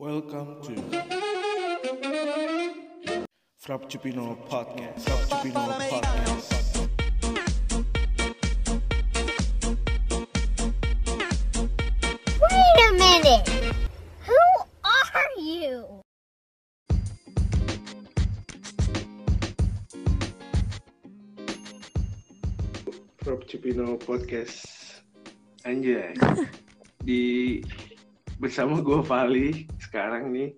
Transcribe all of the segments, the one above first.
Welcome to Frappuccino Podcast. Frappuccino Podcast. Wait a minute. Who are you? Frappuccino Podcast. Anjay. Di bersama gue Vali sekarang nih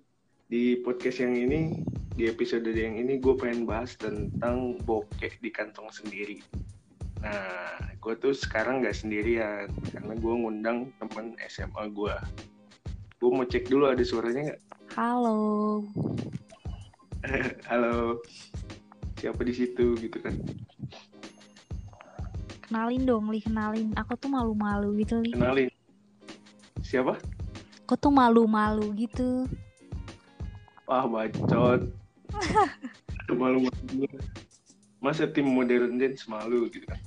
di podcast yang ini di episode yang ini gue pengen bahas tentang bokeh di kantong sendiri. Nah, gue tuh sekarang nggak sendirian karena gue ngundang temen SMA gue. Gue mau cek dulu ada suaranya nggak? Halo. Halo, siapa di situ gitu kan? Kenalin dong, Li, kenalin. Aku tuh malu-malu gitu, Li. Kenalin. Siapa? Aku tuh malu-malu gitu. Wah bacot. Malu-malu. Masa tim modern dance malu gitu kan?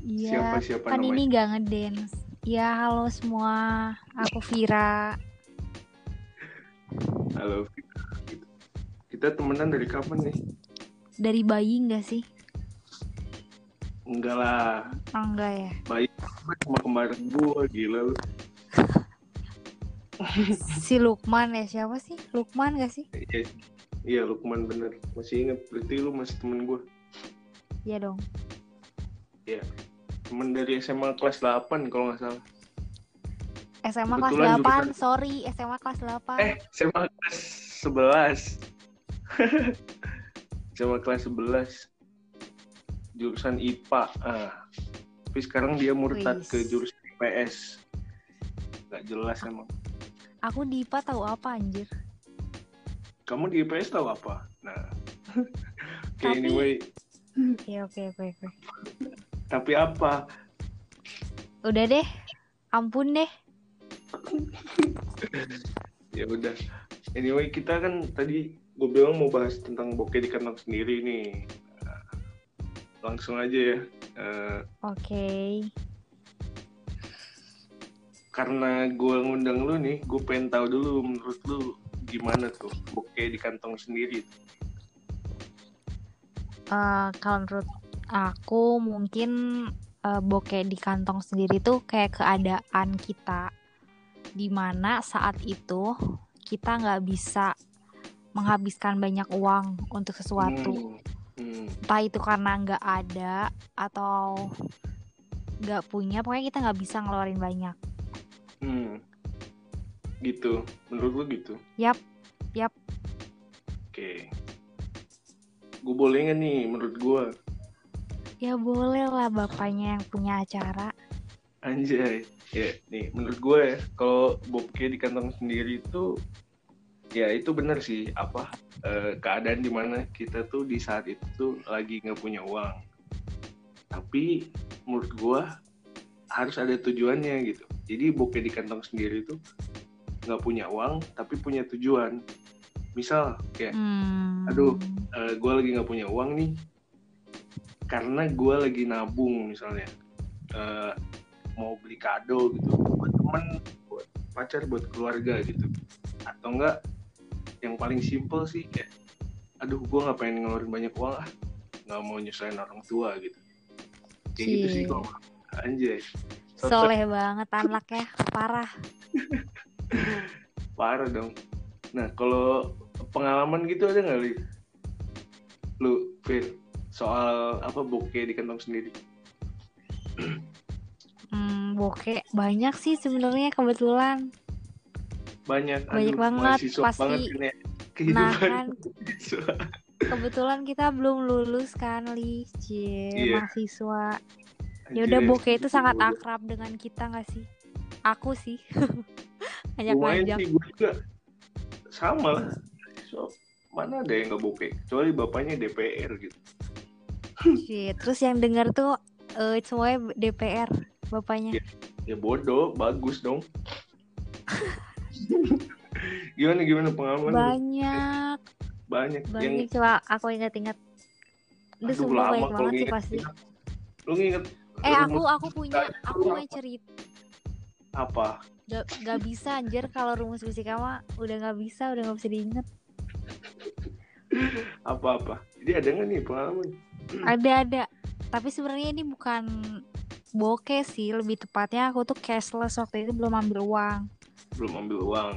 Iya, Siapa siapa kan namanya? ini gak ngedance. Ya, halo semua. Aku Vira. Halo. Gitu. Kita temenan dari kapan nih? Dari bayi gak sih? Enggak lah. Oh, enggak ya? Baik sama kemarin gua gila lu. Si Lukman ya, siapa sih? Lukman gak sih? Iya, iya Lukman bener. Masih inget. Berarti lu masih temen gua. Iya dong. Temen dari SMA kelas 8 kalau nggak salah. SMA kelas Kebetulan 8, jurusan- sorry. SMA kelas 8. Eh, SMA kelas 11. SMA kelas 11. Jurusan IPA. Ah. Tapi sekarang dia murtad ke jurusan IPS. Gak jelas emang. Aku di IPA tahu apa anjir? Kamu di IPS tahu apa? Nah. Oke, Tapi- anyway. Oke, oke, oke, oke. Tapi apa? Udah deh. Ampun deh. Ya udah. Anyway, kita kan tadi gue bilang mau bahas tentang bokeh di kantong sendiri nih. Langsung aja ya. Eh, Oke. karena gue ngundang lu nih, gue pengen tahu dulu menurut lu gimana tuh bokeh di kantong sendiri. Eh, kalau menurut aku mungkin eh, bokeh di kantong sendiri tuh kayak keadaan kita di mana saat itu kita nggak bisa menghabiskan banyak uang untuk sesuatu hmm, entah itu karena nggak ada atau nggak punya pokoknya kita nggak bisa ngeluarin banyak hmm. Gitu. Menurut lu gitu? Yap, yap. Oke. Gue boleh nggak nih menurut gue? ya boleh lah bapaknya yang punya acara Anjay. Ya, nih menurut gue ya, kalau bokeh di kantong sendiri itu ya itu benar sih apa eh, keadaan di mana kita tuh di saat itu tuh lagi nggak punya uang. Tapi menurut gue harus ada tujuannya gitu. Jadi bokeh di kantong sendiri itu nggak punya uang tapi punya tujuan. Misal kayak hmm. Aduh. gue lagi nggak punya uang nih karena gue lagi nabung misalnya Eh, mau beli kado gitu buat temen buat pacar buat keluarga gitu atau enggak yang paling simple sih kayak aduh gue nggak pengen ngeluarin banyak uang ah nggak mau nyusahin orang tua gitu. Kayak gitu sih Cie. kok anjay. Soleh banget anaknya parah. Parah dong. Nah kalau pengalaman gitu ada nggak li? Lu Fir soal apa bokeh di kantong sendiri? Hmm, bokeh banyak sih sebenarnya kebetulan. Banyak Banyak aduh, banget, pasti. banget kan ya Nah kehidupan kan mahasiswa. kebetulan kita belum lulus kan li, cie Iya. mahasiswa. Ya udah bokeh itu sangat akrab dengan kita nggak sih? Aku sih. Lumayan Ngajak-ngajak. sih gue juga sama lah so, mana ada yang nggak bokeh kecuali bapaknya DPR gitu Cie, Terus yang dengar tuh eh, semuanya DPR bapaknya. Iya. ya bodoh bagus dong gimana gimana pengalaman lu? Banyak, banyak yang banyak coba aku ingat-ingat. Udah sumpah lama banyak banget sih pasti. lu nginget Eh aku aku punya aku punya cerita apa Gak, gak bisa anjir kalau rumus fisika mah udah gak bisa, udah gak bisa diinget. apa apa jadi ada nggak nih pengalaman Ada ada. Tapi sebenarnya ini bukan bokeh sih, lebih tepatnya aku tuh cashless waktu itu belum ambil uang. Belum ambil uang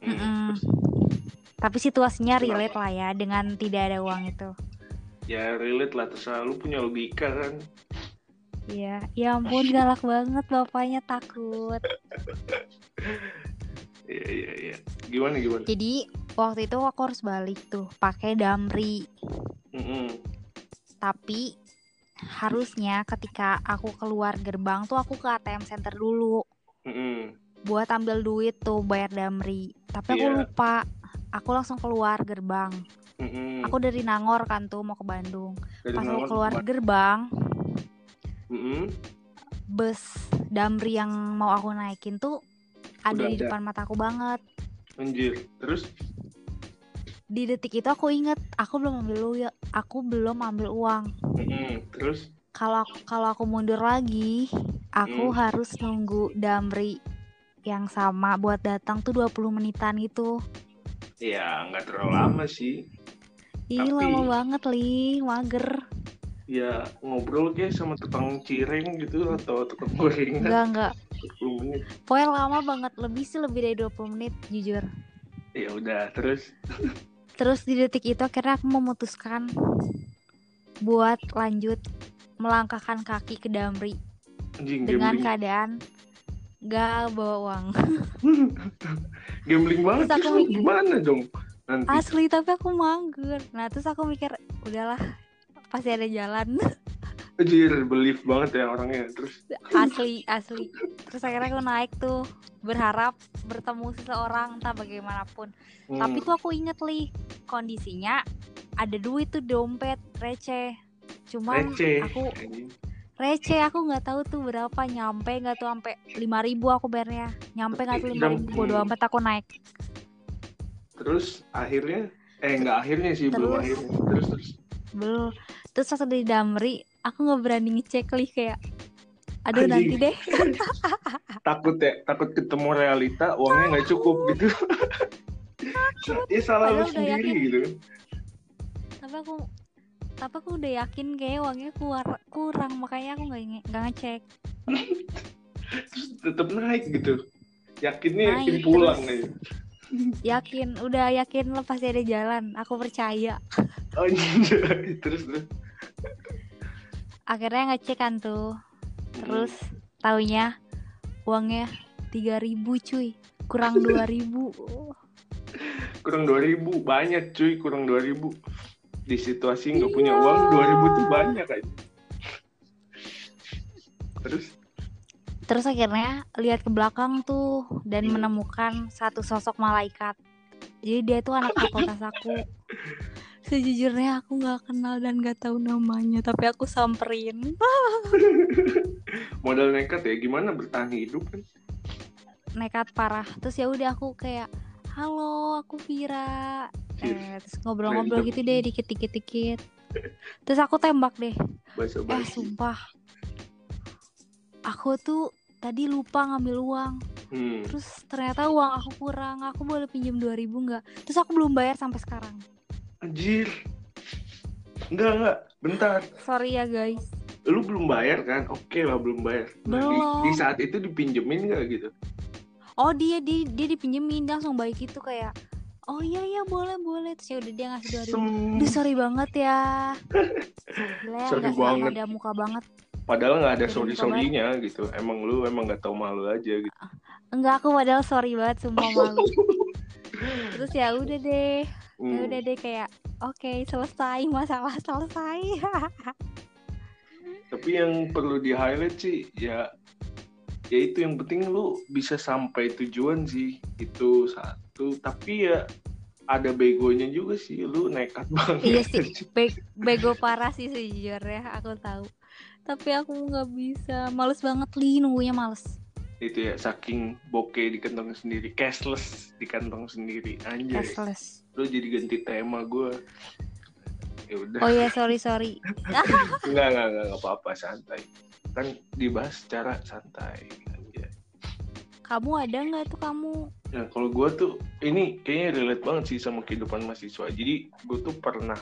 Hmm, Mm-mm. Tapi situasinya Kenapa? relate lah ya dengan tidak ada uang itu. ya relate lah terserah lu punya logika kan Iya, ya ampun galak banget bapaknya takut. iya iya iya gimana gimana Jadi waktu itu aku harus balik tuh pakai damri. Mm-mm. Tapi harusnya ketika aku keluar gerbang tuh aku ke ATM center dulu Mm-mm. Buat ambil duit tuh bayar damri. Tapi aku Iya. lupa. Aku langsung keluar gerbang. Mm-mm. Aku dari Nangor kan tuh mau ke Bandung. Dari Pas aku Nangor keluar ke- gerbang, Mm-mm. bus damri yang mau aku naikin tuh ada Udah di ada. depan mataku banget. anjir terus Di detik itu aku inget aku belum ambil lu ya, aku belum ambil uang. Mm-mm. terus Kalau aku- kalau aku mundur lagi, aku Hmm. harus nunggu damri yang sama buat datang tuh 20 menitan gitu. ya nggak terlalu lama sih Ih, Tapi- lama banget, Li. Mager. ya ngobrol kayak sama tukang cireng gitu atau tukang gorengan Enggak, enggak. 10 menit Pokoknya lama banget. Lebih sih lebih dari 20 menit, jujur. ya udah terus Terus di detik itu akhirnya aku memutuskan buat lanjut melangkahkan kaki ke Damri anjing dengan keadaan gak bawa uang. gambling banget Terus aku mikir- gimana dong nanti Asli tapi aku mager. Nah terus aku mikir udahlah pasti ada jalan. anjir belief banget ya orangnya terus asli asli. Terus akhirnya aku naik tuh berharap bertemu seseorang entah bagaimanapun. hmm, Tapi tuh aku inget li kondisinya ada duit tuh dompet receh. Cuman receh aku. Receh aku nggak tahu tuh berapa nyampe nggak tuh sampai lima ribu aku bayarnya. Nyampe nggak tuh lima ribu? bodo amat aku naik. Terus akhirnya? Eh nggak akhirnya sih belum Terus? akhirnya. Terus terus. Belum. Terus waktu di Damri aku nggak berani ngecek li kayak aduh Anjing. nanti deh. Takut ya takut ketemu realita uangnya nggak cukup gitu. Ya salah lu Padahal sendiri yakin. gitu. Tapi aku tapi aku udah yakin kayak uangnya kurang makanya aku nggak nggak ngecek. Terus tetap naik gitu. Yakinnya yakin Naik, pulang terus. aja yakin udah yakin lo pasti ada jalan. Aku percaya. Anjir. terus terus. Akhirnya ngecek kan tuh terus taunya uangnya 3000 cuy. Kurang 2000 kurang 2000 banyak cuy. Kurang 2000 di situasi nggak punya Iya. uang 2000 tuh banyak aja terus Terus akhirnya lihat ke belakang tuh dan Hmm. menemukan satu sosok malaikat. Jadi dia tuh anak fakultas aku. Sejujurnya aku nggak kenal dan nggak tahu namanya, tapi aku samperin. modal nekat ya gimana bertahan hidup kan Nekat parah. Terus ya udah aku kayak, halo aku Vira. Eh, terus ngobrol-ngobrol gitu deh dikit-dikit dikit. Terus aku tembak deh. bahasa Eh sumpah. Aku tuh tadi lupa ngambil uang. hmm. Terus ternyata uang aku kurang, aku boleh pinjam 2000 nggak? Terus aku belum bayar sampai sekarang. anjir enggak enggak bentar Sorry ya guys. lu belum bayar kan oke lah belum bayar Nah, di, Belum. di saat itu dipinjemin nggak gitu Oh dia dia dia dipinjemin langsung baik itu kayak Oh iya iya boleh boleh. Terus ya udah dia ngasih 2000 Sem Duh sorry banget ya. Gila ya Sorry banget. ada muka banget. Padahal nggak ada sorry sorrynya gitu. Emang lu emang nggak tahu malu aja gitu. Enggak aku padahal sorry banget sumpah malu. Terus ya udah deh. Ya Hmm. udah deh kayak Oke selesai masalah selesai. Tapi yang perlu di highlight sih ya ya itu yang penting lu bisa sampai tujuan sih. Itu satu. Tapi ya ada begonya juga sih. Lu nekat banget. Iya sih. Be- bego parah sih sejujurnya. Aku tahu. Tapi aku nggak bisa. Males banget li. Nunggunya males. Itu ya saking bokeh di kantong sendiri. Cashless di kantong sendiri. Anjay. Cashless. Lu jadi ganti tema gue ya udah. Oh iya sorry sorry. Enggak, enggak, enggak apa-apa, santai. Kan dibahas secara santai. Anjay. kamu ada nggak tuh kamu Nah, kalau gue tuh ini kayaknya relate banget sih sama kehidupan mahasiswa. Jadi gue tuh pernah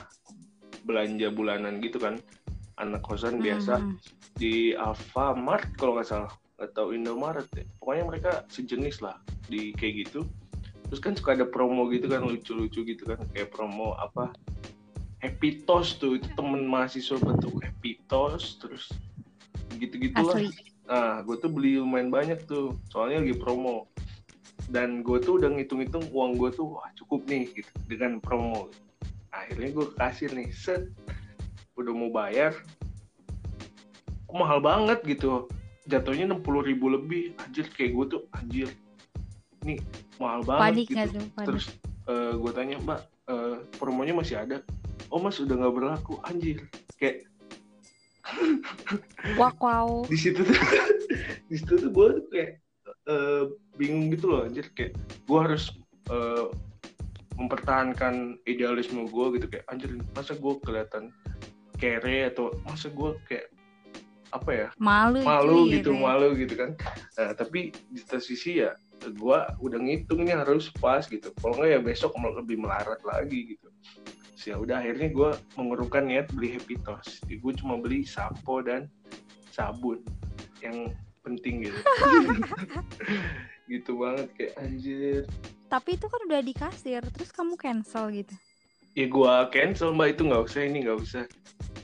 belanja bulanan gitu kan, anak kosan biasa Hmm. di Alfamart kalau nggak salah, atau Indomaret ya. Pokoknya mereka sejenis lah di kayak gitu. Terus kan suka ada promo gitu kan lucu-lucu gitu kan, kayak promo apa Happy Toast tuh itu temen mahasiswa tuh Happy Toast terus gitu-gitu lah. Nah, gue tuh beli lumayan banyak tuh, soalnya lagi promo. Dan gue tuh udah ngitung-ngitung uang gue tuh, wah cukup nih gitu, dengan promo. Akhirnya gue kasih nih, set. Udah mau bayar, kok mahal banget gitu. Jatuhnya 60 ribu lebih, anjir kayak gue tuh, anjir. Nih, mahal banget panik gitu. tuh panik Terus gue tanya, mbak, eh, promonya masih ada? Oh mas, udah nggak berlaku, anjir. Kayak wak wow di situ tuh di situ tuh gue kayak eh, bingung gitu loh anjir. Kayak gue harus eh, mempertahankan idealisme gue gitu. Kayak anjir masa gue kelihatan kere atau masa gue kayak apa ya? Malu malu cuy, gitu malu gitu kan. Nah tapi di satu sisi ya gue udah ngitung nih harus pas gitu. Kalau nggak ya besok lebih melarat lagi gitu Terus ya udah akhirnya gue mengurungkan niat beli Happy Toast. Jadi gue cuma beli sampo dan sabun yang penting gitu. Gitu banget kayak anjir. Tapi itu kan udah di kasir terus kamu cancel gitu? Ya gue cancel mbak. Itu nggak usah ini nggak usah.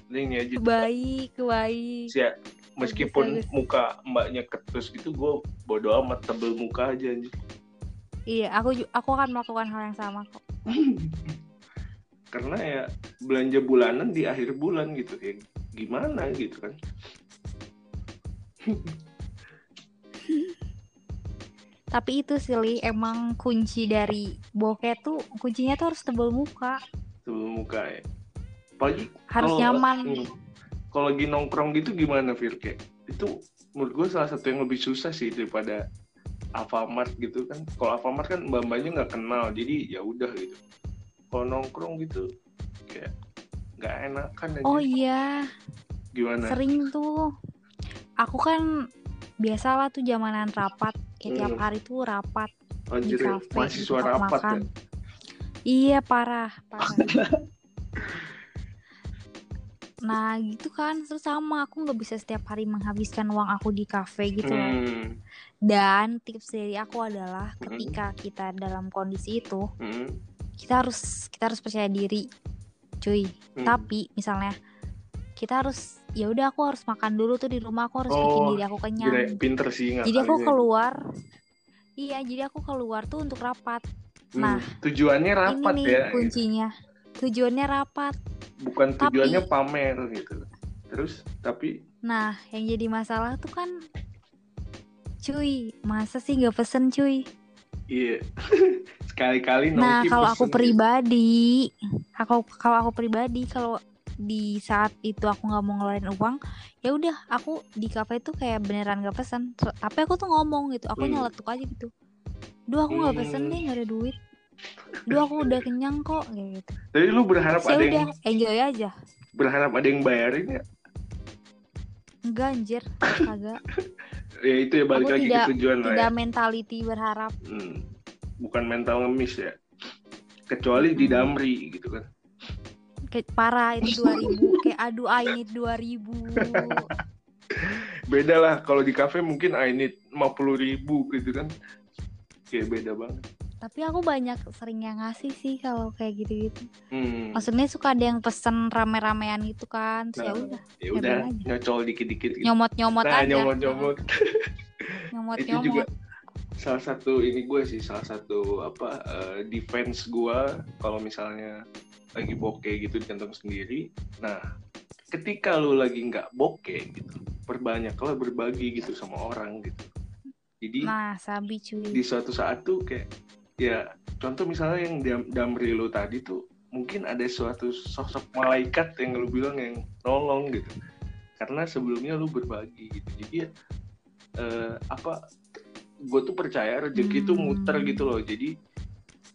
Ini aja. Baik baik. Ya meskipun bagus. muka mbaknya ketus gitu gue bodo amat tebel muka aja anjir. Iya aku aku akan melakukan hal yang sama kok karena ya belanja bulanan di akhir bulan gitu. Ya gimana gitu kan? Tapi itu sih Li, emang kunci dari bokeh tuh kuncinya tuh harus tebel muka. Tebel muka ya. Apalagi harus kalau- nyaman. hmm, kalau lagi nongkrong gitu gimana Fir? Kayak itu menurut gue salah satu yang lebih susah sih daripada Alfamart gitu kan. Kalau Alfamart kan mbak-mbaknya nggak kenal jadi ya udah gitu kalau nongkrong gitu kayak nggak enakan aja oh iya gimana sering tuh aku kan biasalah tuh zamanan rapat kayak tiap Hmm. hari tuh rapat anjir di ya, kafe mahasiswa gitu, rapat makan. ya Iya parah, parah. nah gitu kan, terus sama aku nggak bisa setiap hari menghabiskan uang aku di kafe gitu loh. Hmm, Dan tips dari aku adalah Hmm. ketika kita dalam kondisi itu, hmm, kita harus kita harus percaya diri, cuy. hmm. Tapi misalnya kita harus ya udah aku harus makan dulu tuh di rumah aku harus bikin Oh, diri aku Gila, kenyang. pinter sih Jadi aku ngakalinnya. keluar, iya jadi aku keluar tuh untuk rapat. Hmm, nah, tujuannya rapat Ini nih ya kuncinya, tujuannya rapat. bukan Tapi- tujuannya pamer gitu terus tapi Nah, yang jadi masalah tuh kan cuy, masa sih nggak pesen cuy? iya sekali-kali Nah, kalau aku pesen pribadi, aku kalau aku pribadi kalau di saat itu aku nggak mau ngeluarin uang, ya udah aku di kafe tuh kayak beneran nggak pesen. Tapi aku tuh ngomong gitu, aku Hmm. nyeletuk aja gitu. Duh aku nggak pesen Hmm. deh, nggak ada duit. Duh aku udah kenyang kok, kayak gitu. jadi lu berharap Terus ya ada udah yang enjoy aja. berharap ada yang bayarin ya Enggak anjir, kagak. ya itu ya balik Aku lagi tidak- ke tujuan lah ya Tidak mentality berharap. Hmm, bukan mental ngemis ya. Kecuali di damri gitu kan. Kayak parah itu 2000 Kayak aduh I need 2000 beda lah kalau di kafe mungkin I need 50 ribu gitu kan. Kayak beda banget. Tapi aku banyak sering yang ngasih sih kalau kayak gitu-gitu. Hmm. Maksudnya suka ada yang pesen rame-ramean gitu kan Terus ya Nah, udah ya udah aja. nyocol dikit-dikit gitu. nyomot-nyomot nah aja. nyomot-nyomot. Itu juga Nyomot-nyomot salah satu ini gue sih salah satu apa eh, defense gue kalau misalnya lagi bokeh gitu di kantong sendiri. Nah ketika lu lagi nggak bokeh gitu perbanyaklah berbagi gitu sama orang gitu. Jadi Nah sabi cuy. di suatu saat tuh kayak ya contoh misalnya yang dam damri lu tadi tuh mungkin ada suatu sosok malaikat yang lu bilang yang nolong gitu. Karena sebelumnya lu berbagi gitu. Jadi ya eh, apa gue tuh percaya rezeki tuh Hmm. muter gitu loh. Jadi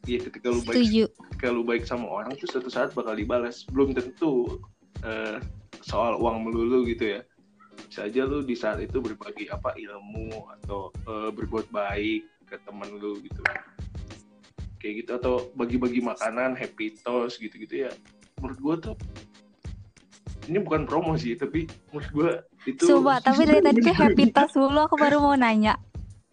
ya ketika lu baik Setuju. ketika lu baik sama orang tuh suatu saat bakal dibalas belum tentu eh, soal uang melulu gitu ya. Bisa aja lu di saat itu berbagi apa ilmu atau eh, berbuat baik ke temen lu gitu. Kayak gitu atau bagi-bagi makanan happy toast gitu-gitu ya. Menurut gua tuh ini bukan promo sih tapi menurut gua itu Coba, tapi dari tadi tuh happy toast mulu aku baru mau nanya.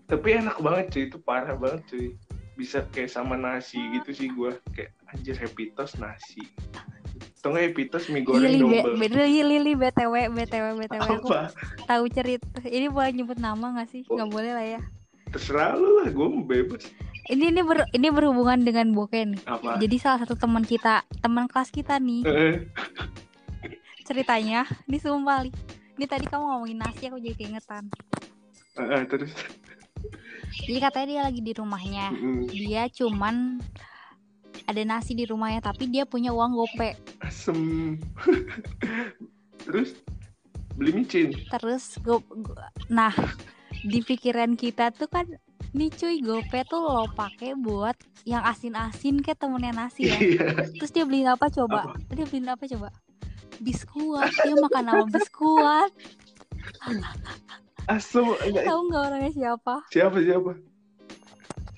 Tapi enak banget cuy itu parah banget cuy bisa kayak sama nasi gitu sih gua kayak anjir happy toast nasi atau nggak happy toast mie goreng Lili, double be- Lili, Lili, BTW, BTW, BTW. Aku apa tahu cerita. Ini boleh nyebut nama gak sih? Oh. Nggak boleh lah ya. terserah lu lah mau bebas Ini ini ber, ini berhubungan dengan Boken. apa Jadi salah satu teman kita, teman kelas kita nih, Eh, ceritanya, ini sumpah Li. Ini tadi kamu ngomongin nasi aku jadi keingetan. eh, eh, terus Jadi katanya dia lagi di rumahnya. Dia cuman ada nasi di rumahnya tapi dia punya uang gope. asem terus beli micin Terus go, go- nah di pikiran kita tuh kan nih cuy gope tuh lo pakai buat yang asin-asin kayak temennya nasi ya. iya Terus dia beli apa coba? Dia beli apa coba? Biskuat. Dia makan sama biskuat. Enggak Tahu nggak orangnya siapa? siapa siapa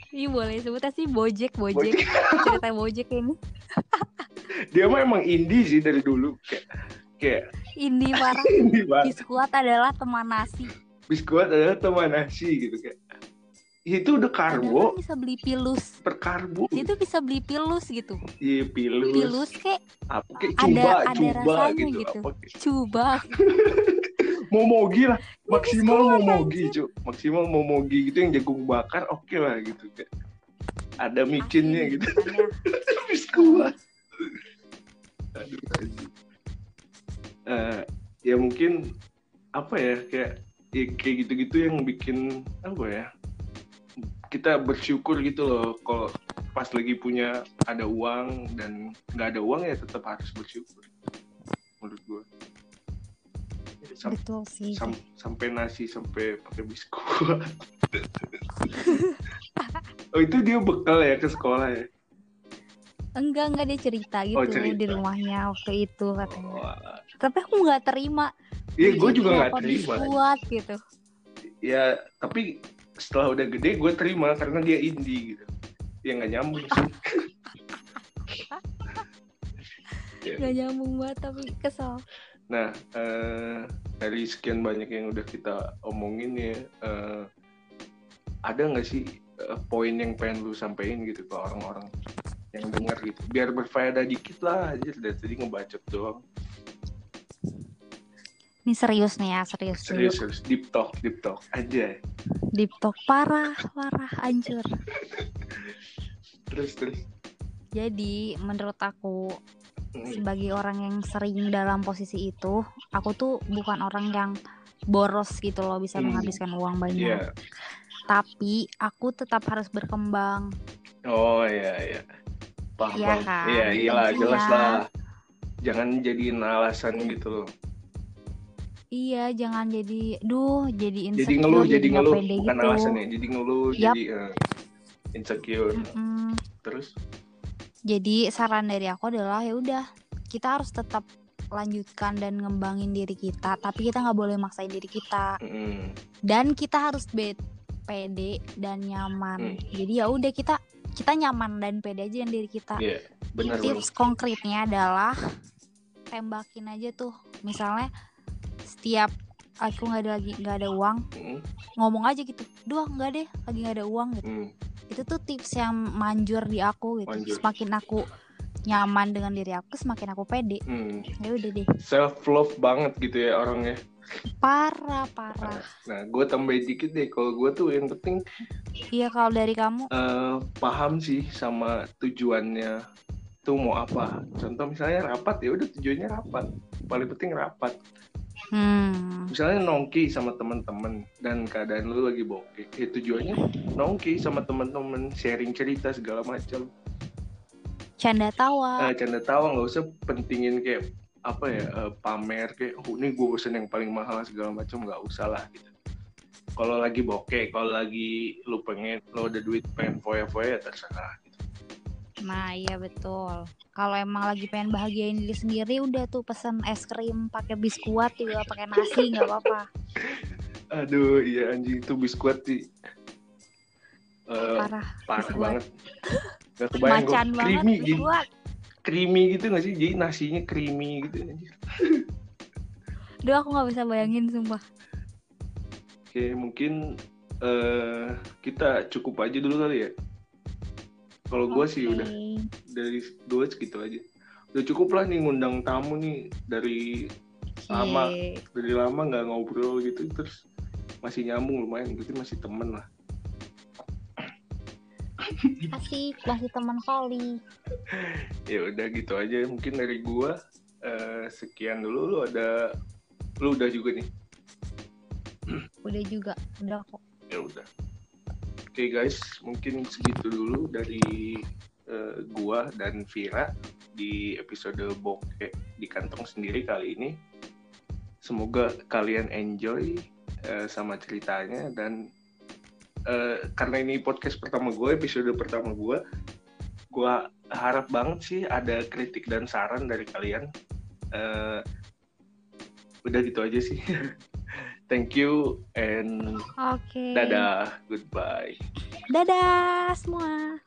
Ih boleh sebutnya sih Bojek, Bojek. Cerita Bojek ini. dia mah emang indie sih dari dulu kayak kayak Ini parah. indie banget Biskuat adalah teman nasi. biskuit adalah teman nasi gitu kayak itu udah karbo kan bisa beli pilus. per karbo Dia tuh bisa beli pilus gitu. iya pilus, Pilus kayak apa kayak ada- coba ada coba rasanya gitu, gitu. apa kayak- coba. momogi lah. Maksimal biskuit, momogi cu maksimal momogi gitu yang jagung bakar oke lah gitu kayak. Ada micinnya gitu. Makannya. biskuit aduh anjing. Eh, ya mungkin apa ya kayak ya, kayak gitu-gitu yang bikin apa ya kita bersyukur gitu loh kalau pas lagi punya ada uang dan nggak ada uang ya tetap harus bersyukur menurut gue Sam- Betul sih. sam- sampai nasi sampai pakai biskuit oh itu dia bekal ya ke sekolah ya Enggak, enggak dia cerita gitu Oh, cerita. di rumahnya waktu itu katanya. Wah. Tapi aku nggak terima. Iya, gue juga nggak terima. Biskuat gitu. Ya, tapi setelah udah gede gue terima karena dia indie gitu. Ya nggak nyambung sih. Ya. Gak nyambung banget tapi kesel. Nah, eh, dari sekian banyak yang udah kita omongin ya, eh, ada nggak sih eh, poin yang pengen lu sampein gitu ke orang-orang yang denger gitu? Biar berfaedah dikit lah aja dari tadi ngebacot doang. Ini serius nih ya, serius. dulu. Serius, serius. Deep talk, deep talk aja. Deep talk parah, parah, hancur. Terus, terus. Jadi menurut aku sebagai orang yang sering dalam posisi itu, aku tuh bukan orang yang boros gitu loh bisa Hmm. menghabiskan uang banyak. Iya. Tapi aku tetap harus berkembang. Oh iya iya. Paham. Iya kan? Iya iyalah Iya. jelas lah. Jangan jadiin alasan gitu loh. Iya, jangan jadi, duh, jadi insecure, Jadi ngeluh, jadi nggak ngeluh, bukan gitu. alasan ya. Jadi ngeluh, Yap. jadi eh, insecure. Mm-mm. Terus? Jadi saran dari aku adalah ya udah kita harus tetap lanjutkan dan ngembangin diri kita, tapi kita nggak boleh maksain diri kita. mm, Dan kita harus be- pede dan nyaman. Hmm. Jadi ya udah kita kita nyaman dan pede aja dengan diri kita. Benar benar. Tips konkretnya adalah tembakin aja tuh. Misalnya setiap aku nggak ada lagi nggak ada uang, Mm, ngomong aja gitu. Duh nggak deh, lagi nggak ada uang gitu. mm. Itu tuh tips yang manjur di aku gitu Manjur. semakin aku nyaman dengan diri aku semakin aku pede Hmm, ya udah deh self love banget gitu ya orangnya. parah parah Nah, gue tambahin dikit deh. Kalau gue tuh yang penting iya kalau dari kamu eh, paham sih sama tujuannya tuh mau apa. Contoh misalnya rapat ya udah tujuannya rapat. Paling penting rapat. Hmm Misalnya nongki sama teman-teman dan keadaan lu lagi bokeh. Ya tujuannya nongki sama teman-teman, sharing cerita segala macam. canda tawa Eh, canda tawa nggak usah pentingin kayak apa ya eh, pamer kayak oh ini gue pesen yang paling mahal segala macam nggak usah lah gitu. Kalau lagi bokeh, kalau lagi lu pengen lo ada duit pengen foya-foya ya terserah gitu. Nah, iya betul. Kalau emang lagi pengen bahagiain diri sendiri, udah tuh pesen es krim pakai biskuat juga pakai nasi nggak apa-apa. Aduh, iya anjing itu biskuit sih. Eh, Parah. parah biskuit. banget. Gak kebayang gue Macan banget creamy, biskuat. creamy gitu gak sih? Jadi nasinya creamy gitu. anjir. Duh, aku nggak bisa bayangin sumpah. Oke, mungkin eh kita cukup aja dulu kali ya. Kalau gue sih udah dari gue segitu aja. Udah cukup lah nih ngundang tamu nih dari Lama. Cie. dari lama nggak ngobrol gitu terus masih nyambung lumayan berarti masih temen lah. Asik, masih teman kali. Ya udah gitu aja mungkin dari gua eh, sekian dulu lu ada lu udah juga nih. Udah juga, udah kok. Ya udah. Oke guys, mungkin segitu dulu dari eh, gua dan Vira di episode bokeh di kantong sendiri kali ini. Semoga kalian enjoy eh, sama ceritanya dan eh, karena ini podcast pertama gue, episode pertama gue, gue harap banget sih ada kritik dan saran dari kalian. Eh, udah gitu aja sih. Thank you and Oke. dadah, goodbye. Dadah semua.